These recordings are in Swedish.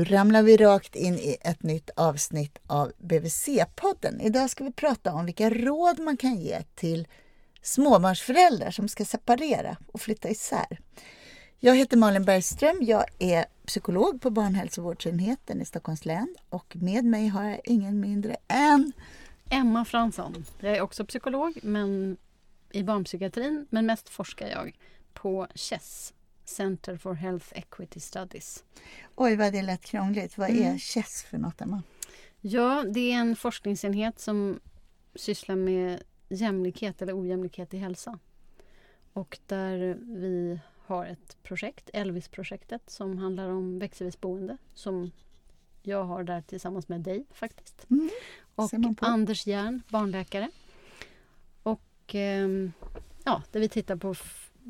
nu ramlar vi rakt in i ett nytt avsnitt av BVC-podden. Idag ska vi prata om vilka råd man kan ge till småbarnsföräldrar som ska separera och flytta isär. Jag heter Malin Bergström. Jag är psykolog på barnhälsovårdsenheten i Stockholms län och med mig har jag ingen mindre än Emma Fransson. Jag är också psykolog men i barnpsykiatrin men mest forskar jag på CHESS, Center for Health Equity Studies. Oj, vad det lät krångligt. Vad är mm. CHESS för något, Emma? Ja, det är en forskningsenhet som sysslar med jämlikhet eller ojämlikhet i hälsa. Och där vi har ett projekt, Elvis-projektet, som handlar om växelvis boende som jag har där tillsammans med dig faktiskt. Mm. Och Anders Järn, barnläkare. Och eh, ja, där vi tittar på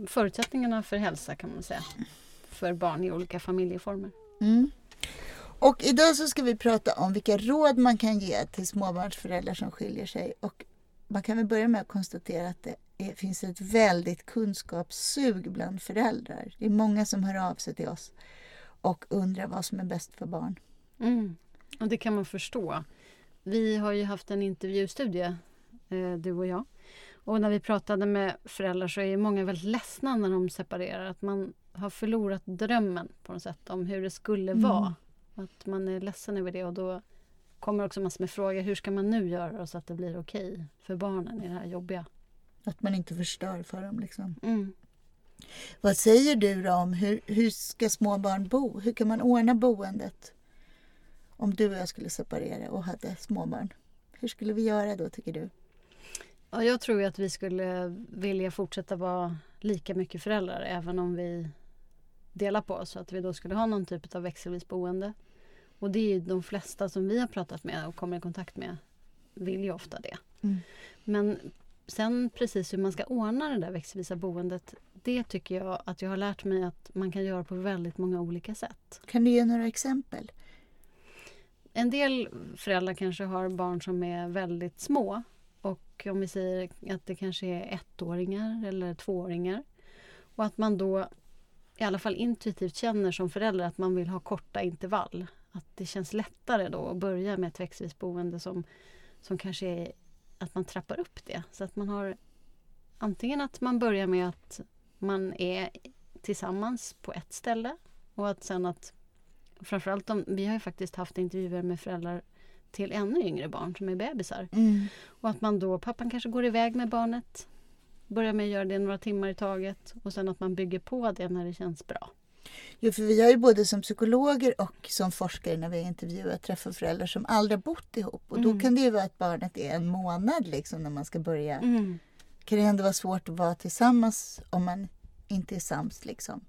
förutsättningarna för hälsa kan man säga. För barn i olika familjeformer. Mm. Och idag så ska vi prata om vilka råd man kan ge till småbarnsföräldrar som skiljer sig. Och man kan väl börja med att konstatera att det är, finns ett väldigt kunskapssug bland föräldrar. Det är många som hör av sig till oss och undrar vad som är bäst för barn. Mm. Och det kan man förstå. Vi har ju haft en intervjustudie, eh, du och jag. Och när vi pratade med föräldrar så är många väldigt ledsna när de separerar. Att man har förlorat drömmen på något sätt om hur det skulle mm. vara. Att man är ledsen över det och då kommer också massor med frågor. Hur ska man nu göra så att det blir okej okay för barnen i det här jobbiga? Att man inte förstör för dem liksom. Mm. Vad säger du då om hur, hur ska små barn bo? Hur kan man ordna boendet? Om du och jag skulle separera och hade småbarn. Hur skulle vi göra då tycker du? Ja, jag tror att vi skulle vilja fortsätta vara lika mycket föräldrar även om vi delar på oss. Att vi då skulle ha någon typ av växelvis boende. Och det är de flesta som vi har pratat med och kommer i kontakt med vill ju ofta det. Mm. Men sen precis hur man ska ordna det där växelvisa boendet det tycker jag att jag har lärt mig att man kan göra på väldigt många olika sätt. Kan du ge några exempel? En del föräldrar kanske har barn som är väldigt små och om vi säger att det kanske är ettåringar eller tvååringar och att man då i alla fall intuitivt känner som förälder att man vill ha korta intervall. Att det känns lättare då att börja med ett växelvis boende som, som kanske är att man trappar upp det. Så att man har antingen att man börjar med att man är tillsammans på ett ställe och att sen att framförallt om, vi har ju faktiskt haft intervjuer med föräldrar till ännu yngre barn som är bebisar. Mm. Och att man då, pappan kanske går iväg med barnet, börjar med att göra det några timmar i taget och sen att man bygger på det när det känns bra. Jo, för vi har ju både som psykologer och som forskare när vi intervjuar träffat föräldrar som aldrig bott ihop. Och mm. då kan det ju vara att barnet är en månad liksom när man ska börja. Mm. kan det ändå vara svårt att vara tillsammans om man inte är sams liksom.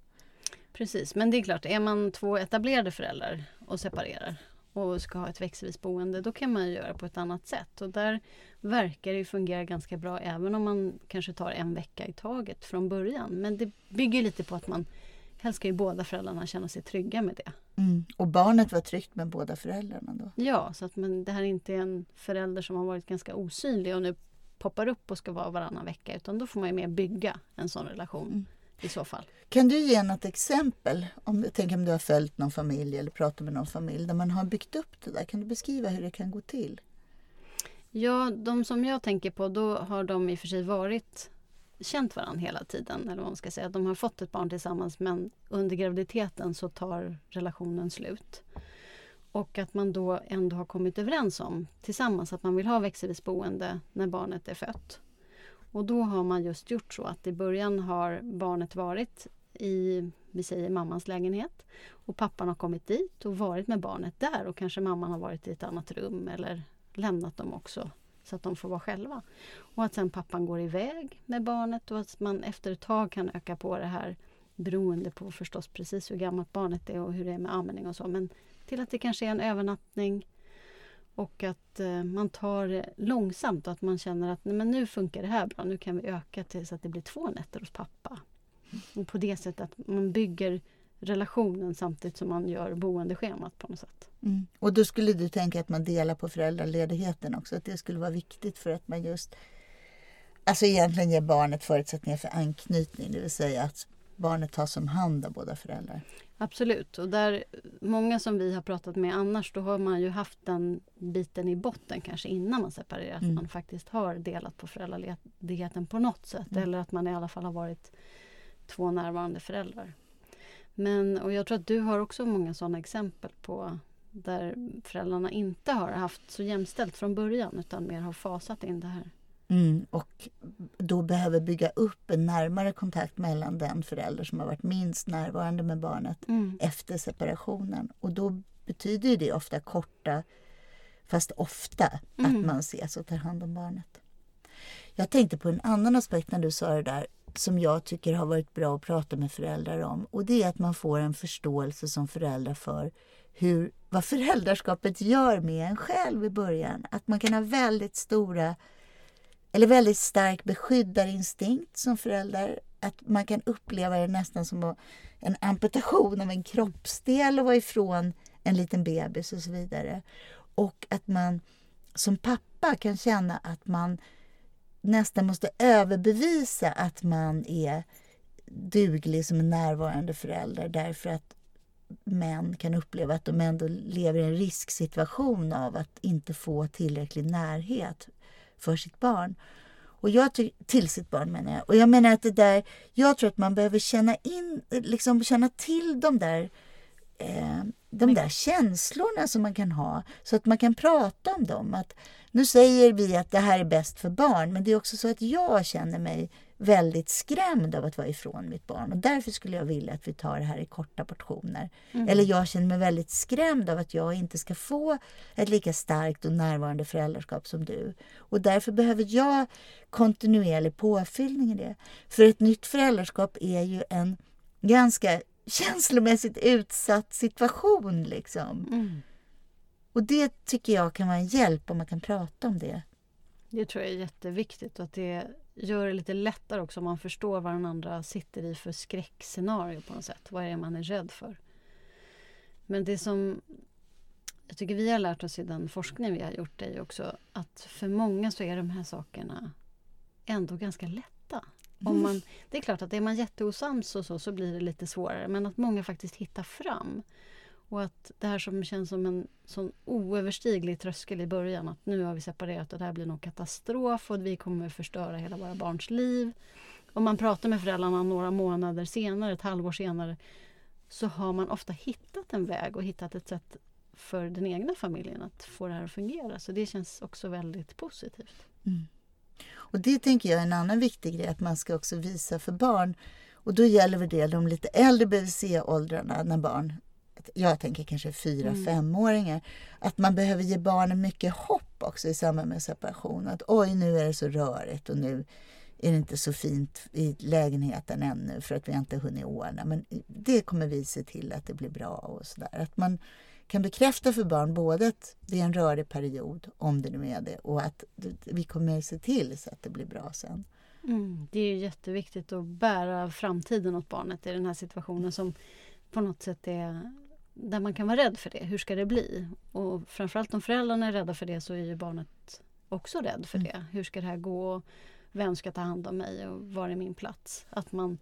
Precis, men det är klart, är man två etablerade föräldrar och separerar och ska ha ett växelvis boende, då kan man göra på ett annat sätt. Och där verkar det fungera ganska bra även om man kanske tar en vecka i taget från början. Men det bygger lite på att man helst ska ju båda föräldrarna känna sig trygga med det. Mm. Och barnet var tryggt med båda föräldrarna då? Ja, så att man, det här inte är en förälder som har varit ganska osynlig och nu poppar upp och ska vara varannan vecka utan då får man ju mer bygga en sån relation. Mm i så fall. Kan du ge något exempel? Om, tänk om du har följt någon familj eller pratat med någon familj där man har byggt upp det där. Kan du beskriva hur det kan gå till? Ja, de som jag tänker på då har de i och för sig varit känt varandra hela tiden. Eller vad man ska säga. De har fått ett barn tillsammans men under graviditeten så tar relationen slut. Och att man då ändå har kommit överens om tillsammans att man vill ha växelvis boende när barnet är fött. Och då har man just gjort så att i början har barnet varit i, vi säger mammans lägenhet. Och pappan har kommit dit och varit med barnet där. Och kanske mamman har varit i ett annat rum eller lämnat dem också. Så att de får vara själva. Och att sen pappan går iväg med barnet. Och att man efter ett tag kan öka på det här beroende på förstås precis hur gammalt barnet är och hur det är med amning och så. Men till att det kanske är en övernattning och att eh, man tar det långsamt och att man känner att nej, men nu funkar det här bra. Nu kan vi öka till så att det blir två nätter hos pappa. Och på det sättet att man bygger relationen samtidigt som man gör boendeschemat på något sätt. Mm. Och då skulle du tänka att man delar på föräldraledigheten också? Att det skulle vara viktigt för att man just Alltså egentligen ger barnet förutsättningar för anknytning, det vill säga att barnet tas om hand av båda föräldrar. Absolut. Och där, många som vi har pratat med annars, då har man ju haft den biten i botten kanske innan man separerar. Att Mm. man faktiskt har delat på föräldraledigheten på något sätt. Mm. Eller att man i alla fall har varit två närvarande föräldrar. Men, och jag tror att du har också många sådana exempel på där föräldrarna inte har haft så jämställt från början utan mer har fasat in det här. Mm, och då behöver bygga upp en närmare kontakt mellan den förälder som har varit minst närvarande med barnet efter separationen. Och då betyder det ofta korta, fast ofta, Mm. att man ses och tar hand om barnet. Jag tänkte på en annan aspekt när du sa det där som jag tycker har varit bra att prata med föräldrar om. Och det är att man får en förståelse som förälder för hur, vad föräldraskapet gör med en själv i början. Att man kan ha väldigt stora eller väldigt stark beskyddarinstinkt som förälder. Att man kan uppleva det nästan som en amputation av en kroppsdel och vara ifrån en liten bebis och så vidare. Och att man som pappa kan känna att man nästan måste överbevisa att man är duglig som en närvarande förälder därför att män kan uppleva att de ändå lever i en risksituation av att inte få tillräcklig närhet för sitt barn. Och jag till sitt barn menar jag. Och jag menar att det där, jag tror att man behöver känna in, liksom känna till de där eh, de där känslorna som man kan ha så att man kan prata om dem. Att nu säger vi att det här är bäst för barn men det är också så att jag känner mig väldigt skrämd av att vara ifrån mitt barn och därför skulle jag vilja att vi tar det här i korta portioner. Mm. Eller jag känner mig väldigt skrämd av att jag inte ska få ett lika starkt och närvarande föräldraskap som du. Och därför behöver jag kontinuerlig påfyllning i det. För ett nytt föräldraskap är ju en ganska känslomässigt utsatt situation. Liksom. Mm. Och det tycker jag kan vara en hjälp om man kan prata om det. Det tror jag är jätteviktigt att det gör det lite lättare också om man förstår vad den andra sitter i för skräckscenario på något sätt. Vad är det man är rädd för? Men det som jag tycker vi har lärt oss i den forskning vi har gjort är ju också att för många så är de här sakerna ändå ganska lätta. Om man, det är klart att är man jätteosams och så, så blir det lite svårare men att många faktiskt hittar fram. Och att det här som känns som en sån oöverstiglig tröskel i början att nu har vi separerat och det här blir nog katastrof och vi kommer förstöra hela våra barns liv. Om man pratar med föräldrarna några månader senare, ett halvår senare så har man ofta hittat en väg och hittat ett sätt för den egna familjen att få det här att fungera. Så det känns också väldigt positivt. Mm. Och det tänker jag är en annan viktig grej att man ska också visa för barn. Och då gäller det de lite äldre BVC-åldrarna när barn, jag tänker kanske fyra, Mm. femåringar, att man behöver ge barnen mycket hopp också i samband med separation. Att oj, nu är det så rörigt och nu är det inte så fint i lägenheten ännu för att vi inte hunnit ordna. Men det kommer vi se till att det blir bra och sådär. Att man kan bekräfta för barn både att det är en rörig period, om det nu är det, och att vi kommer se till så att det blir bra sen. Mm. Det är jätteviktigt att bära framtiden åt barnet i den här situationen som på något sätt är där man kan vara rädd för det. Hur ska det bli? Och framförallt om föräldrarna är rädda för det så är ju barnet också rädd för Mm. det. Hur ska det här gå? Vem ska ta hand om mig och var är min plats? Att man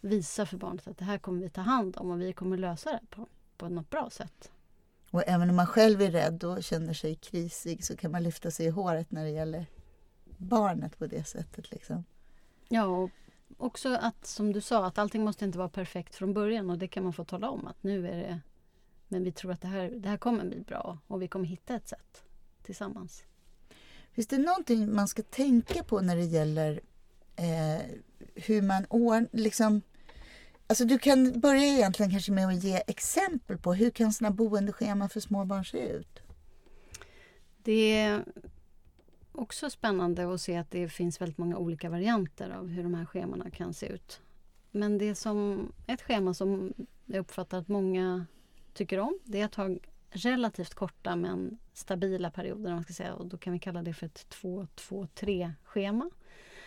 visar för barnet att det här kommer vi ta hand om och vi kommer lösa det på, på något bra sätt. Och även om man själv är rädd och känner sig krisig så kan man lyfta sig i håret när det gäller barnet på det sättet. Liksom. Ja, och också att som du sa att allting måste inte vara perfekt från början och det kan man få tala om att nu är det men vi tror att det här, det här kommer bli bra och vi kommer hitta ett sätt tillsammans. Finns det någonting man ska tänka på när det gäller eh, hur man ordnar... Liksom, alltså du kan börja egentligen kanske med att ge exempel på hur kan såna boendescheman för småbarn se ut? Det också spännande att se att det finns väldigt många olika varianter av hur de här schemana kan se ut. Men det som ett schema som jag uppfattar att många tycker om det är att ha relativt korta men stabila perioder. Man ska säga. Och då kan vi kalla det för ett 2-2-3 schema.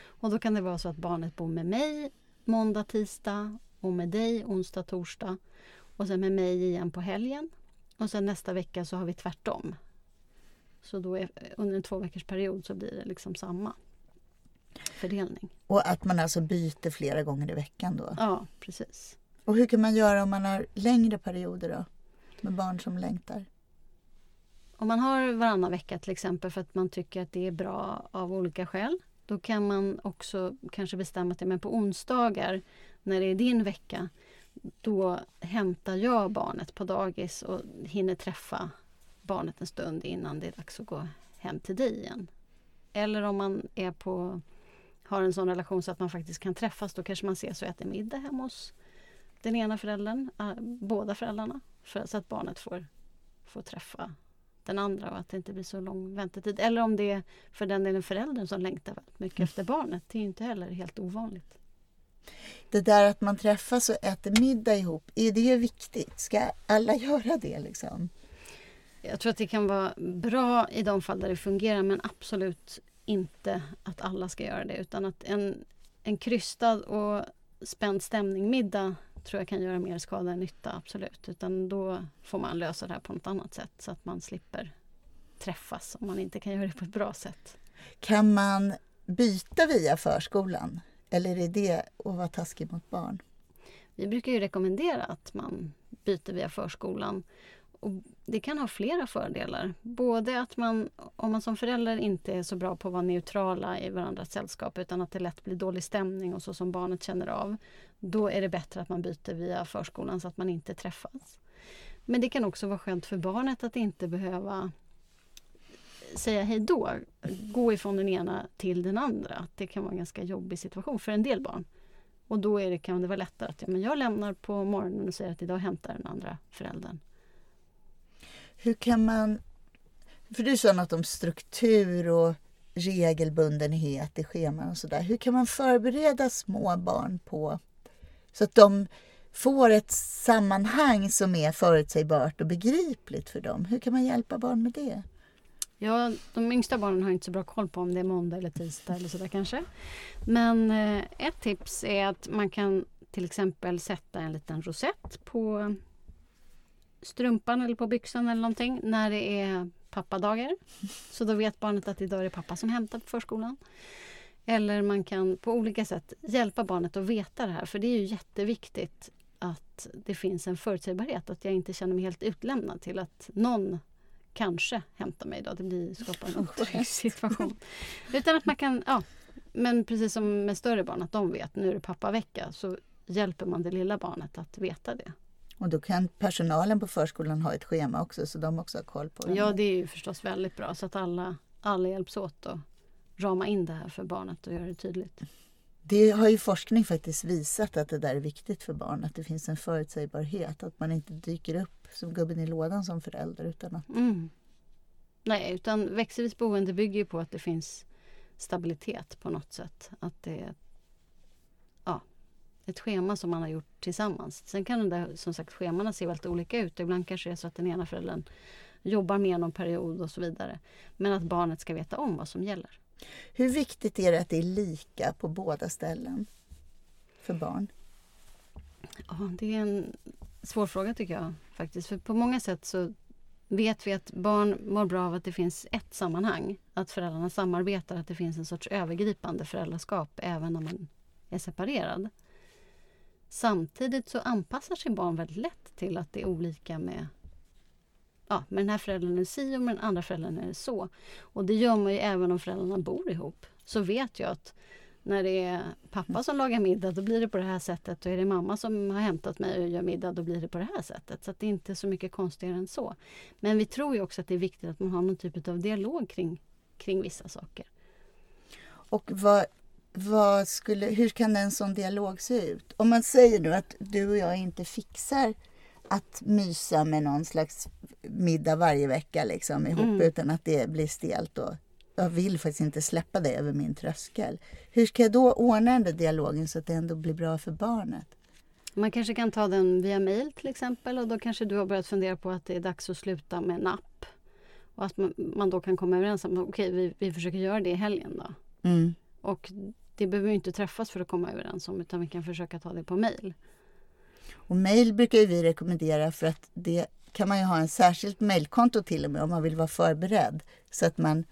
Och då kan det vara så att barnet bor med mig måndag, tisdag och med dig onsdag, torsdag och sen med mig igen på helgen. Och sen nästa vecka så har vi tvärtom. Så då är, under en två veckors period så blir det liksom samma. fördelning. Och att man alltså byter flera gånger i veckan då? Ja, precis. Och hur kan man göra om man har längre perioder då? Med barn som längtar? Om man har varannan vecka till exempel för att man tycker att det är bra av olika skäl. Då kan man också kanske bestämma att men på onsdagar när det är din vecka då hämtar jag barnet på dagis och hinner träffa barnet en stund innan det är dags att gå hem till dig igen. Eller om man är på, har en sån relation så att man faktiskt kan träffas då kanske man ses och äter middag hemma hos den ena föräldern, äh, båda föräldrarna för, så att barnet får, får träffa den andra och att det inte blir så lång väntetid. Eller om det är för den delen föräldern som längtar väldigt mycket mm. efter barnet. Det är inte heller helt ovanligt. Det där att man träffas och äter middag ihop, är det viktigt? Ska alla göra det? Liksom? Jag tror att det kan vara bra i de fall där det fungerar men absolut inte att alla ska göra det utan att en, en krystad och spänd stämning middag tror jag kan göra mer skada än nytta, absolut. Utan då får man lösa det här på något annat sätt så att man slipper träffas om man inte kan göra det på ett bra sätt. Kan man byta via förskolan? Eller är det att vara taskig mot barn? Vi brukar ju rekommendera att man byter via förskolan. Och det kan ha flera fördelar. Både att man, om man som förälder inte är så bra på att vara neutrala i varandras sällskap utan att det lätt blir dålig stämning och så som barnet känner av. Då är det bättre att man byter via förskolan så att man inte träffas. Men det kan också vara skönt för barnet att inte behöva säga hej då, gå ifrån den ena till den andra. Det kan vara en ganska jobbig situation för en del barn. Och då är det, kan det vara lättare att ja, men jag lämnar på morgonen och säger att idag hämtar den andra föräldern. Hur kan man... För du sa något om struktur och regelbundenhet i scheman och sådär. Hur kan man förbereda små barn på så att de får ett sammanhang som är förutsägbart och begripligt för dem? Hur kan man hjälpa barn med det? Ja, de yngsta barnen har inte så bra koll på om det är måndag eller tisdag eller sådär kanske. Men eh, ett tips är att man kan till exempel sätta en liten rosett på strumpan eller på byxan eller någonting när det är pappadagar. Så då vet barnet att idag är det pappa som hämtar på förskolan. Eller man kan på olika sätt hjälpa barnet att veta det här för det är ju jätteviktigt att det finns en förutsägbarhet. Att jag inte känner mig helt utlämnad till att någon kanske hämtar mig idag. Det blir, skapar en otrygg situation. Utan att man kan, ja, men precis som med större barn, att de vet nu är det pappavecka så hjälper man det lilla barnet att veta det. Och då kan personalen på förskolan ha ett schema också så de också har koll på det. Ja, det är ju förstås väldigt bra så att alla, alla hjälps åt att rama in det här för barnet och göra det tydligt. Det har ju forskning faktiskt visat att det där är viktigt för barn, att det finns en förutsägbarhet, att man inte dyker upp som gubben i lådan som förälder. Utan att... Mm. Nej, utan växelvis boende bygger ju på att det finns stabilitet på något sätt. Att det är ett schema som man har gjort tillsammans. Sen kan det som sagt schemana se väldigt olika ut. Ibland kanske det är så att den ena föräldern jobbar mer någon period och så vidare. Men att barnet ska veta om vad som gäller. Hur viktigt är det att det är lika på båda ställen för barn? Ja, det är en svår fråga tycker jag faktiskt. För på många sätt så vet vi att barn mår bra av att det finns ett sammanhang. Att föräldrarna samarbetar, att det finns en sorts övergripande föräldraskap även när man är separerad. Samtidigt så anpassar sig barn väldigt lätt till att det är olika med ja, med den här föräldern är det si och med den andra föräldern är det så. Och det gör man ju även om föräldrarna bor ihop. Så vet jag att när det är pappa som lagar middag då blir det på det här sättet och är det mamma som har hämtat mig och gör middag då blir det på det här sättet. Så det är inte så mycket konstigare än så. Men vi tror ju också att det är viktigt att man har någon typ av dialog kring, kring vissa saker. Och vad, vad skulle, hur kan en sån dialog se ut? Om man säger nu att du och jag inte fixar att mysa med någon slags middag varje vecka liksom, ihop mm. utan att det blir stelt. Och jag vill faktiskt inte släppa det över min tröskel. Hur ska jag då ordna den där dialogen så att det ändå blir bra för barnet? Man kanske kan ta den via mail till exempel och då kanske du har börjat fundera på att det är dags att sluta med napp. Och att man, man då kan komma överens om okej, okay, vi, vi försöker göra det i helgen då. Mm. Och det behöver vi inte träffas för att komma överens om utan vi kan försöka ta det på mail. Och mail brukar vi rekommendera för att det kan man ju ha en särskilt mailkonto till och med om man vill vara förberedd. Så att man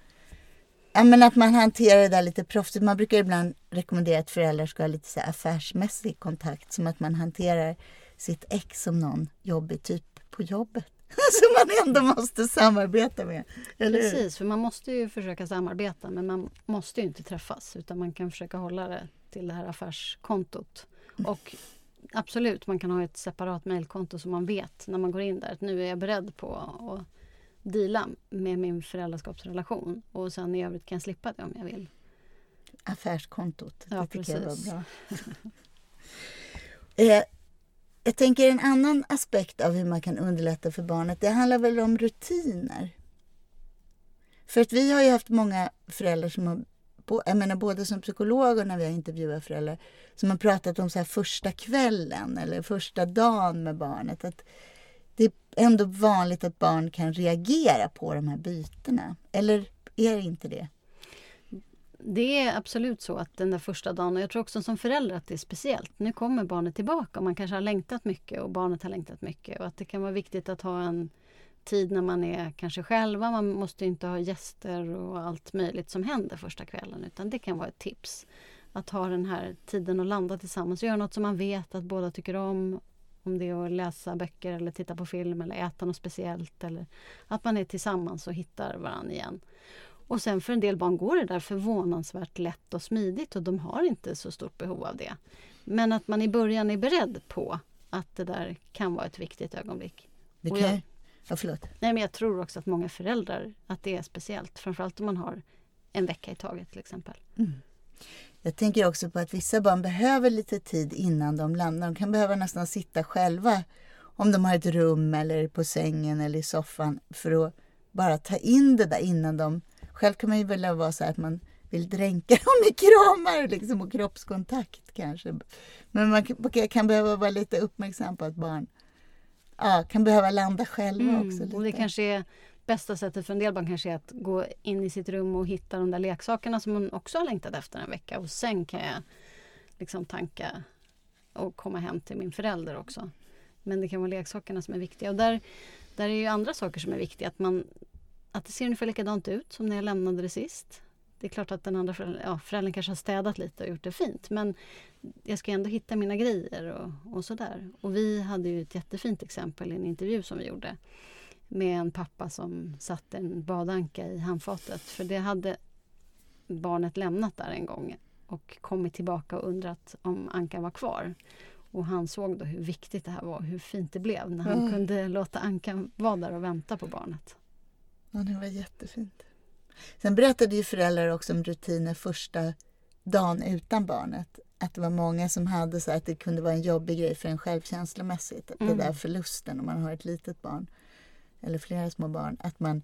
Ja, men att man hanterar det där lite proffsigt. Man brukar ibland rekommendera att föräldrar ska ha lite så affärsmässig kontakt. Som att man hanterar sitt ex som någon jobbig typ på jobbet. Som man ändå måste samarbeta med. Eller hur? Precis, för man måste ju försöka samarbeta men man måste ju inte träffas utan man kan försöka hålla det till det här affärskontot. Och absolut, man kan ha ett separat mejlkonto så man vet när man går in där att nu är jag beredd på att deala med min föräldraskapsrelation och sen i övrigt kan jag slippa det om jag vill. Affärskontot, Ja, det tycker jag precis. var bra. eh, jag tänker en annan aspekt av hur man kan underlätta för barnet, det handlar väl om rutiner. För att vi har ju haft många föräldrar som har, jag menar både som psykolog och när vi har intervjuat föräldrar, som har pratat om så här första kvällen eller första dagen med barnet. Att det är ändå vanligt att barn kan reagera på de här bytena. Eller är det inte det? Det är absolut så att den där första dagen, och jag tror också som förälder att det är speciellt. Nu kommer barnet tillbaka och man kanske har längtat mycket och barnet har längtat mycket och att det kan vara viktigt att ha en tid när man är kanske själva. Man måste inte ha gäster och allt möjligt som händer första kvällen utan det kan vara ett tips. Att ha den här tiden att landa tillsammans och göra något som man vet att båda tycker om. Om det är att läsa böcker eller titta på film eller äta något speciellt. Eller att man är tillsammans och hittar varandra igen. Och sen för en del barn går det där förvånansvärt lätt och smidigt och de har inte så stort behov av det. Men att man i början är beredd på att det där kan vara ett viktigt ögonblick. det kan... jag- Ja, förlåt. Nej, men jag tror också att många föräldrar att det är speciellt. Framförallt om man har en vecka i taget till exempel. Jag tänker också på att vissa barn behöver lite tid innan de lämnar. De kan behöva nästan sitta själva om de har ett rum eller på sängen eller i soffan för att bara ta in det där innan de... Själv kan man ju vilja vara så att man vill dränka dem i kramar liksom, och kroppskontakt kanske. Men man kan- behöva vara lite uppmärksam på att barn ja, kan behöva landa själva också. Lite. Mm, Och det kanske är bästa sättet för en del barn kanske är att gå in i sitt rum och hitta de där leksakerna som man också har längtat efter en vecka. Och sen kan jag liksom tanka och komma hem till min förälder också. Men det kan vara leksakerna som är viktiga. Och där, där är ju andra saker som är viktiga. Att, man, att det ser ungefär likadant ut som när jag lämnade det sist. Det är klart att den andra föräldern, ja, föräldern kanske har städat lite och gjort det fint. Men jag ska ändå hitta mina grejer och, och sådär. Och vi hade ju ett jättefint exempel i en intervju som vi gjorde. Med en pappa som satte en badanka i handfatet. För det hade barnet lämnat där en gång. Och kommit tillbaka och undrat om ankan var kvar. Och han såg då hur viktigt det här var, hur fint det blev när han Mm. kunde låta ankan vara där och vänta på barnet. Ja, det var jättefint. Sen berättade ju föräldrar också om rutiner första dagen utan barnet. Att det var många som hade så att det kunde vara en jobbig grej för en självkänslomässigt. Mm. Det där förlusten om man har ett litet barn eller flera små barn. Att man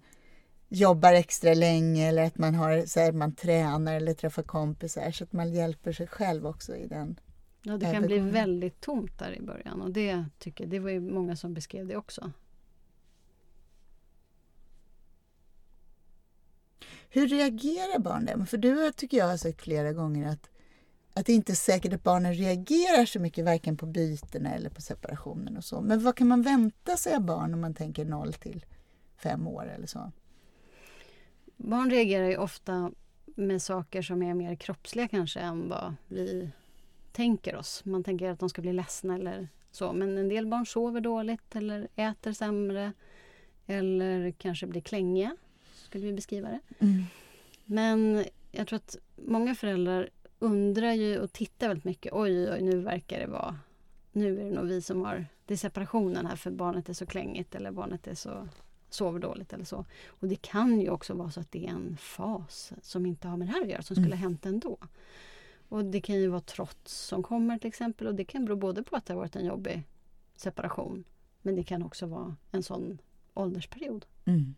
jobbar extra länge eller att man, har, så här, man tränar eller träffar kompisar så att man hjälper sig själv också i den. Ja, det kan bli väldigt tomt där i början och det tycker det var ju många som beskrev det också. Hur reagerar barn? För du tycker jag har sagt flera gånger att, att det inte är säkert att barnen reagerar så mycket varken på bytena eller på separationen och så. Men vad kan man vänta sig av barn om man tänker 0 till 5 år eller så? Barn reagerar ju ofta med saker som är mer kroppsliga kanske än vad vi tänker oss. Man tänker att de ska bli ledsna eller så. Men en del barn sover dåligt eller äter sämre. Eller kanske blir klängiga, skulle vi beskriva det. Men jag tror att många föräldrar undrar ju och tittar väldigt mycket. Oj, oj, nu verkar det vara... Nu är det nog vi som har... Det är separationen här för barnet är så klängigt eller barnet är så sover dåligt eller så. Och det kan ju också vara så att det är en fas som inte har med det här att göra, som skulle ha hänt ändå. Och det kan ju vara trots som kommer till exempel och det kan bero både på att det har varit en jobbig separation men det kan också vara en sån åldersperiod. Mm.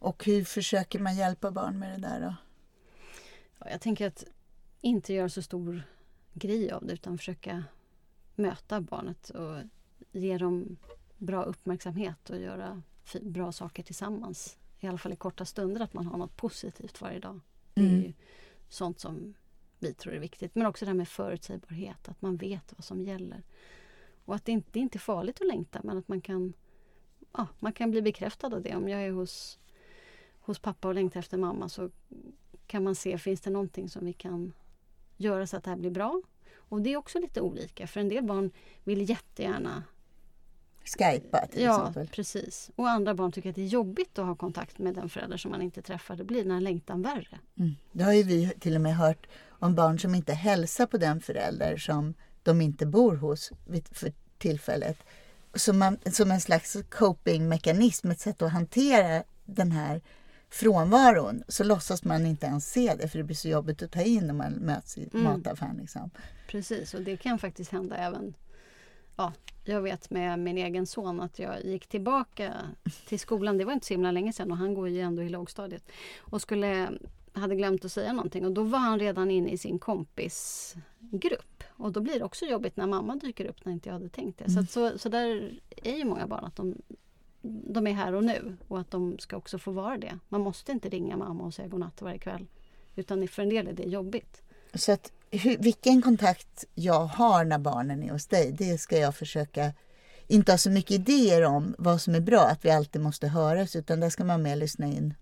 Och hur försöker man hjälpa barn med det där då? Ja, jag tänker att inte göra så stor grej av det utan försöka möta barnet och ge dem bra uppmärksamhet och göra bra saker tillsammans. I alla fall i korta stunder, att man har något positivt varje dag. Det är Mm. ju sånt som vi tror är viktigt. Men också det här med förutsägbarhet, att man vet vad som gäller. Och att det inte, det är inte är farligt att längta men att man kan, ja, man kan bli bekräftad av det. Om jag är hos, hos pappa och längtar efter mamma så kan man se, finns det någonting som vi kan göra så att det här blir bra? Och det är också lite olika för en del barn vill jättegärna Skypa till ja, exempel. precis. Och andra barn tycker att det är jobbigt att ha kontakt med den förälder som man inte träffar. Det blir den här längtan värre. Mm. Det har ju vi till och med hört om barn som inte hälsar på den förälder som de inte bor hos för tillfället. Som, man, som en slags copingmekanism, ett sätt att hantera den här frånvaron. Så låtsas man inte ens se det för det blir så jobbigt att ta in när man möts i mm. mataffären. Liksom. Precis, och det kan faktiskt hända även ja, jag vet med min egen son att jag gick tillbaka till skolan. Det var inte så himla länge sedan och han går ju ändå i lågstadiet. Och skulle, hade glömt att säga någonting och då var han redan inne i sin kompisgrupp. Och då blir det också jobbigt när mamma dyker upp när inte jag hade tänkt det. Mm. Så, så, så där är ju många barn att de, de är här och nu och att de ska också få vara det. Man måste inte ringa mamma och säga godnatt varje kväll. Utan för en del är det jobbigt. Så att hur, vilken kontakt jag har när barnen är hos dig, det ska jag försöka inte ha så mycket idéer om vad som är bra, att vi alltid måste höras, utan där ska man mer lyssna in.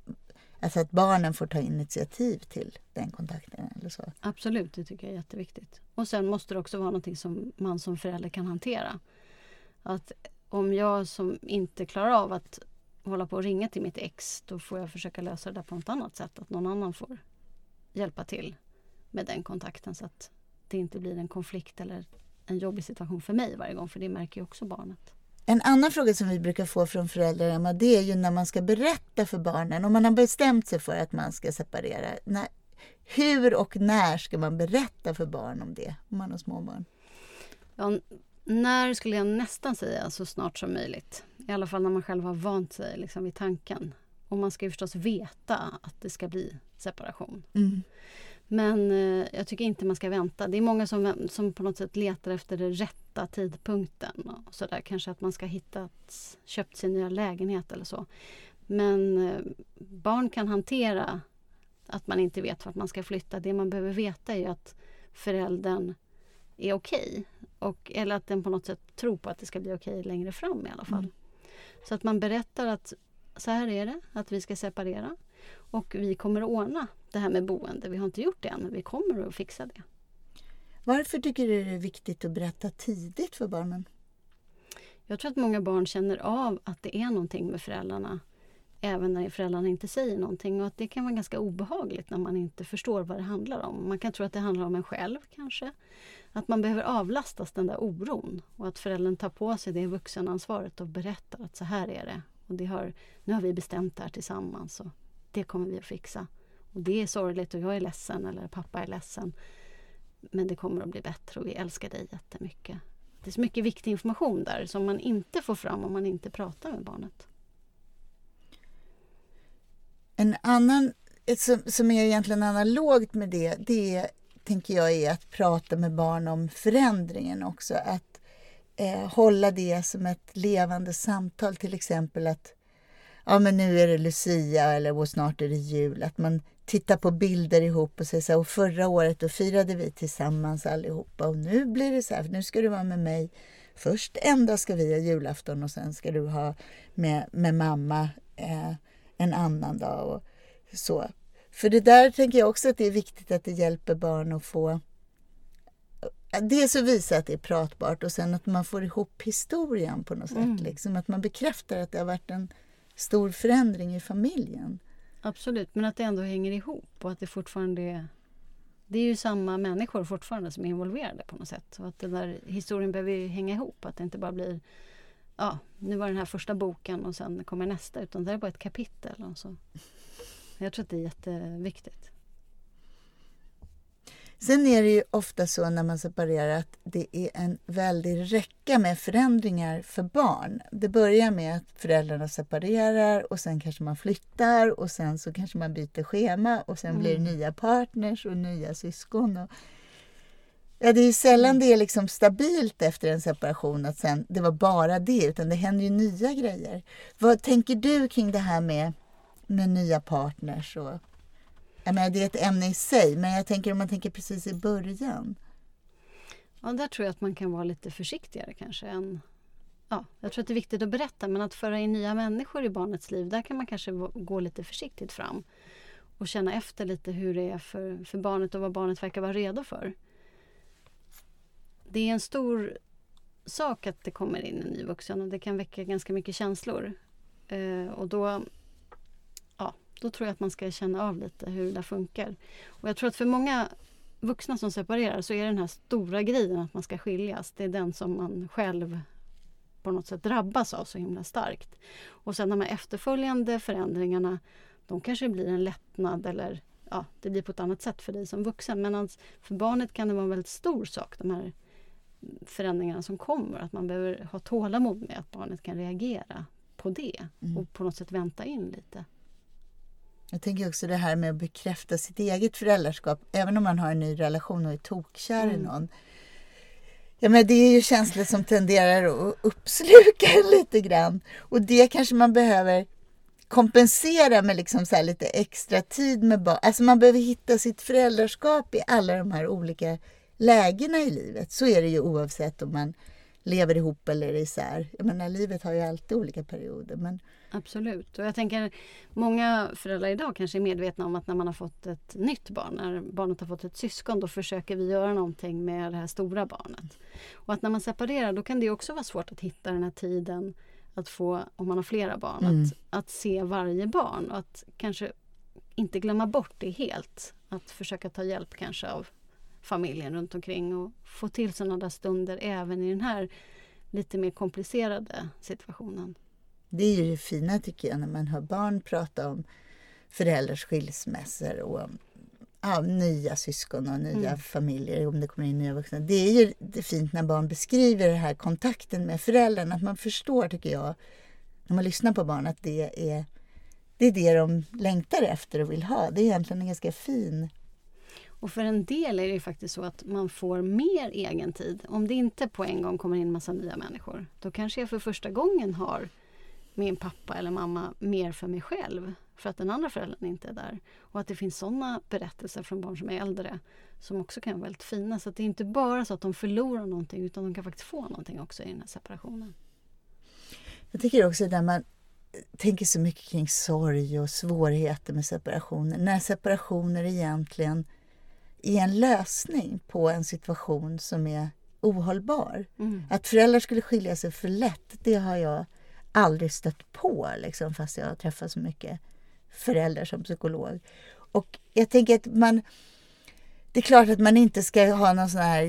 Alltså att barnen får ta initiativ till den kontakten. Eller så. Absolut, det tycker jag är jätteviktigt. Och sen måste det också vara någonting som man som förälder kan hantera. Att om jag som inte klarar av att hålla på och ringa till mitt ex, då får jag försöka lösa det på något annat sätt. Att någon annan får hjälpa till med den kontakten så att det inte blir en konflikt eller en jobbig situation för mig varje gång, för det märker ju också barnet. En annan fråga som vi brukar få från föräldrar, Emma, det är ju när man ska berätta för barnen, om man har bestämt sig för att man ska separera. När, hur och när ska man berätta för barn om det, om man har småbarn? Ja, när skulle jag nästan säga så snart som möjligt. I alla fall när man själv har vant sig liksom, vid tanken. Och man ska ju förstås veta att det ska bli separation. Mm. Men eh, jag tycker inte man ska vänta. Det är många som, som på något sätt letar efter den rätta tidpunkten. Och så där. Kanske att man ska hitta köpt sin nya lägenhet eller så. Men eh, barn kan hantera att man inte vet vart man ska flytta. Det man behöver veta är att föräldern är okej. Okay. eller att den på något sätt tror på att det ska bli okej längre fram i alla fall. Mm. Så att man berättar att så här är det, att vi ska separera. Och vi kommer att ordna det här med boende. Vi har inte gjort det än, men vi kommer att fixa det. Varför tycker du det är viktigt att berätta tidigt för barnen? Jag tror att många barn känner av att det är någonting med föräldrarna även när föräldrarna inte säger någonting och att det kan vara ganska obehagligt när man inte förstår vad det handlar om. Man kan tro att det handlar om en själv kanske. Att man behöver avlastas den där oron och att föräldern tar på sig det vuxenansvaret och berättar att så här är det. Och det har, nu har vi bestämt det här tillsammans och det kommer vi att fixa. Och det är sorgligt och jag är ledsen eller pappa är ledsen. Men det kommer att bli bättre och vi älskar dig jättemycket. Det är så mycket viktig information där som man inte får fram om man inte pratar med barnet. En annan, som, som är egentligen analogt med det, det tänker jag är att prata med barn om förändringen också. Att eh, hålla det som ett levande samtal, till exempel att ja men nu är det Lucia eller och snart är det jul. Att man tittar på bilder ihop och säger så här, och förra året då firade vi tillsammans allihopa och nu blir det så här, nu ska du vara med mig. Först en dag ska vi ha julafton och sen ska du ha med, med mamma eh, en annan dag och så. För det där tänker jag också att det är viktigt att det hjälper barn att få Dels att visa att det är pratbart och sen att man får ihop historien på något mm. sätt. Liksom, att man bekräftar att det har varit en stor förändring i familjen. Absolut, men att det ändå hänger ihop och att det fortfarande är det är ju samma människor fortfarande som är involverade på något sätt. Och att den där historien behöver ju hänga ihop. Att det inte bara blir ja, nu var den här första boken och sen kommer nästa. Utan det är bara ett kapitel. Och så. Jag tror att det är jätteviktigt. Sen är det ju ofta så när man separerar att det är en väldig räcka med förändringar för barn. Det börjar med att föräldrarna separerar och sen kanske man flyttar och sen så kanske man byter schema och sen mm. blir det mm. nya partners och nya syskon. Och ja, det är sällan mm. det är liksom stabilt efter en separation att sen det var bara det utan det händer ju nya grejer. Vad tänker du kring det här med, med nya partners och jag menar, det är ett ämne i sig, men jag tänker om man tänker precis i början. Ja, där tror jag att man kan vara lite försiktigare kanske än ja, jag tror att det är viktigt att berätta men att föra in nya människor i barnets liv, där kan man kanske gå lite försiktigt fram och känna efter lite hur det är för, för barnet och vad barnet verkar vara redo för. Det är en stor sak att det kommer in en ny vuxen och det kan väcka ganska mycket känslor. Eh, och då, då tror jag att man ska känna av lite hur det funkar. Och jag tror att för många vuxna som separerar så är den här stora grejen att man ska skiljas, det är den som man själv på något sätt drabbas av så himla starkt. Och sen de här efterföljande förändringarna, de kanske blir en lättnad eller ja, det blir på ett annat sätt för dig som vuxen. Men för barnet kan det vara en väldigt stor sak, de här förändringarna som kommer. Att man behöver ha tålamod med att barnet kan reagera på det mm. och på något sätt vänta in lite. Jag tänker också det här med att bekräfta sitt eget föräldraskap, även om man har en ny relation och är tokkär mm. i någon. Ja, men det är ju känslor som tenderar att uppsluka lite grann. Och det kanske man behöver kompensera med liksom så lite extra tid med barn. Alltså man behöver hitta sitt föräldraskap i alla de här olika lägena i livet. Så är det ju oavsett om man lever ihop eller isär. Jag menar, livet har ju alltid olika perioder. Men... Absolut. Och jag tänker många föräldrar idag kanske är medvetna om att när man har fått ett nytt barn, när barnet har fått ett syskon, då försöker vi göra någonting med det här stora barnet. Och att när man separerar, då kan det också vara svårt att hitta den här tiden att få, om man har flera barn, mm. att, att se varje barn och att kanske inte glömma bort det helt. Att försöka ta hjälp kanske av familjen runt omkring och få till sådana där stunder även i den här lite mer komplicerade situationen. Det är ju det fina tycker jag när man hör barn prata om föräldrars skilsmässor och ja, nya syskon och nya mm. familjer om det kommer in nya vuxna. Det är ju det fint när barn beskriver den här kontakten med föräldrarna, att man förstår tycker jag när man lyssnar på barn att det är det är det de längtar efter och vill ha. Det är egentligen en ganska fin och för en del är det faktiskt så att man får mer egen tid. Om det inte på en gång kommer in massa nya människor. Då kanske jag för första gången har min pappa eller mamma mer för mig själv. För att den andra föräldern inte är där. Och att det finns sådana berättelser från barn som är äldre som också kan vara väldigt fina. Så det är inte bara så att de förlorar någonting utan de kan faktiskt få någonting också i den här separationen. Jag tycker också att man tänker så mycket kring sorg och svårigheter med separationer. När separationer egentligen är en lösning på en situation som är ohållbar. Mm. Att föräldrar skulle skilja sig för lätt, det har jag aldrig stött på, liksom, fast jag har träffat så mycket föräldrar som psykolog. Och jag tänker att man... Det är klart att man inte ska ha någon sån här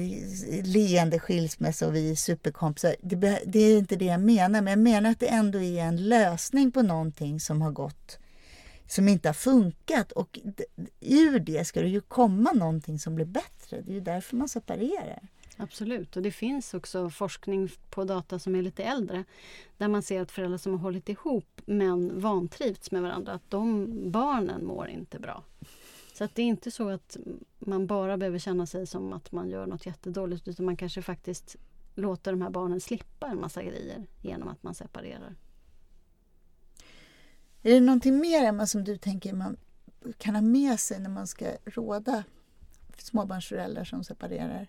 leende skilsmässa och vi är superkompisar. Det, det är inte det jag menar, men jag menar att det ändå är en lösning på någonting som har gått som inte har funkat. Och ur det ska det ju komma någonting som blir bättre. Det är ju därför man separerar. Absolut, och det finns också forskning på data som är lite äldre där man ser att föräldrar som har hållit ihop men vantrivts med varandra, att de barnen mår inte bra. Så att det är inte så att man bara behöver känna sig som att man gör något jättedåligt utan man kanske faktiskt låter de här barnen slippa en massa grejer genom att man separerar. Är det någonting mer Emma som du tänker man kan ha med sig när man ska råda småbarnsföräldrar som separerar?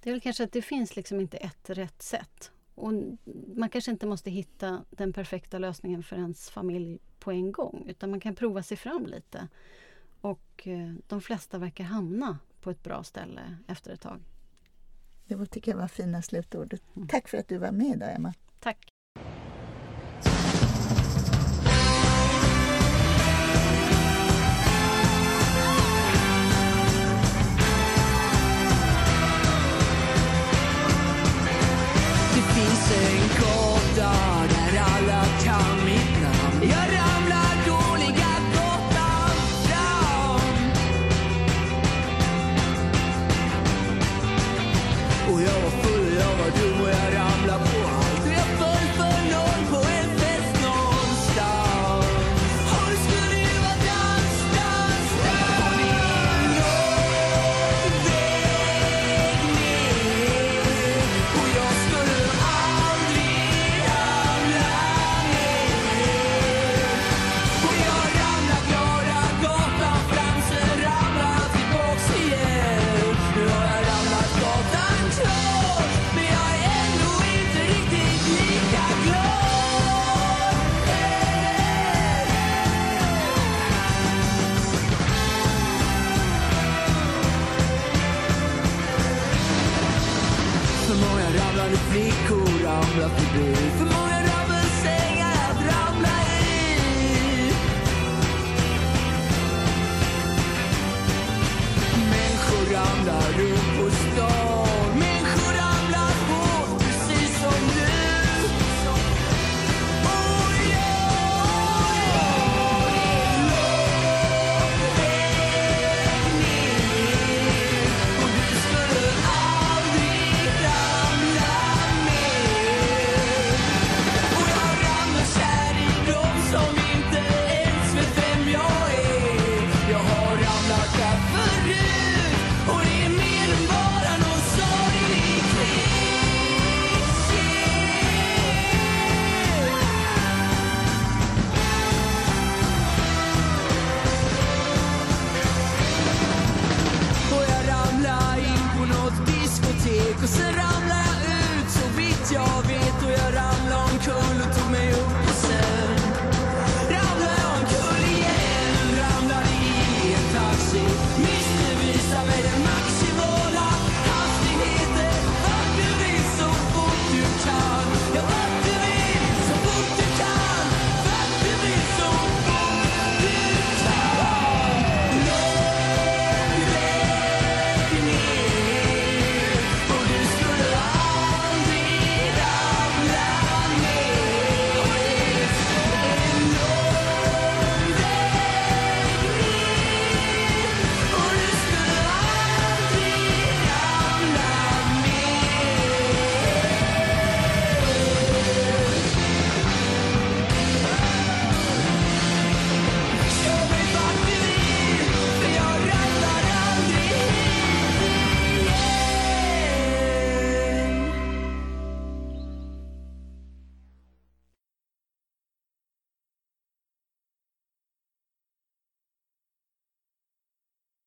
Det är väl kanske att det finns liksom inte ett rätt sätt. Och man kanske inte måste hitta den perfekta lösningen för ens familj på en gång utan man kan prova sig fram lite. Och eh, de flesta verkar hamna på ett bra ställe efter ett tag. Det tycker jag var fina slutord. Mm. Tack för att du var med idag Emma. Tack.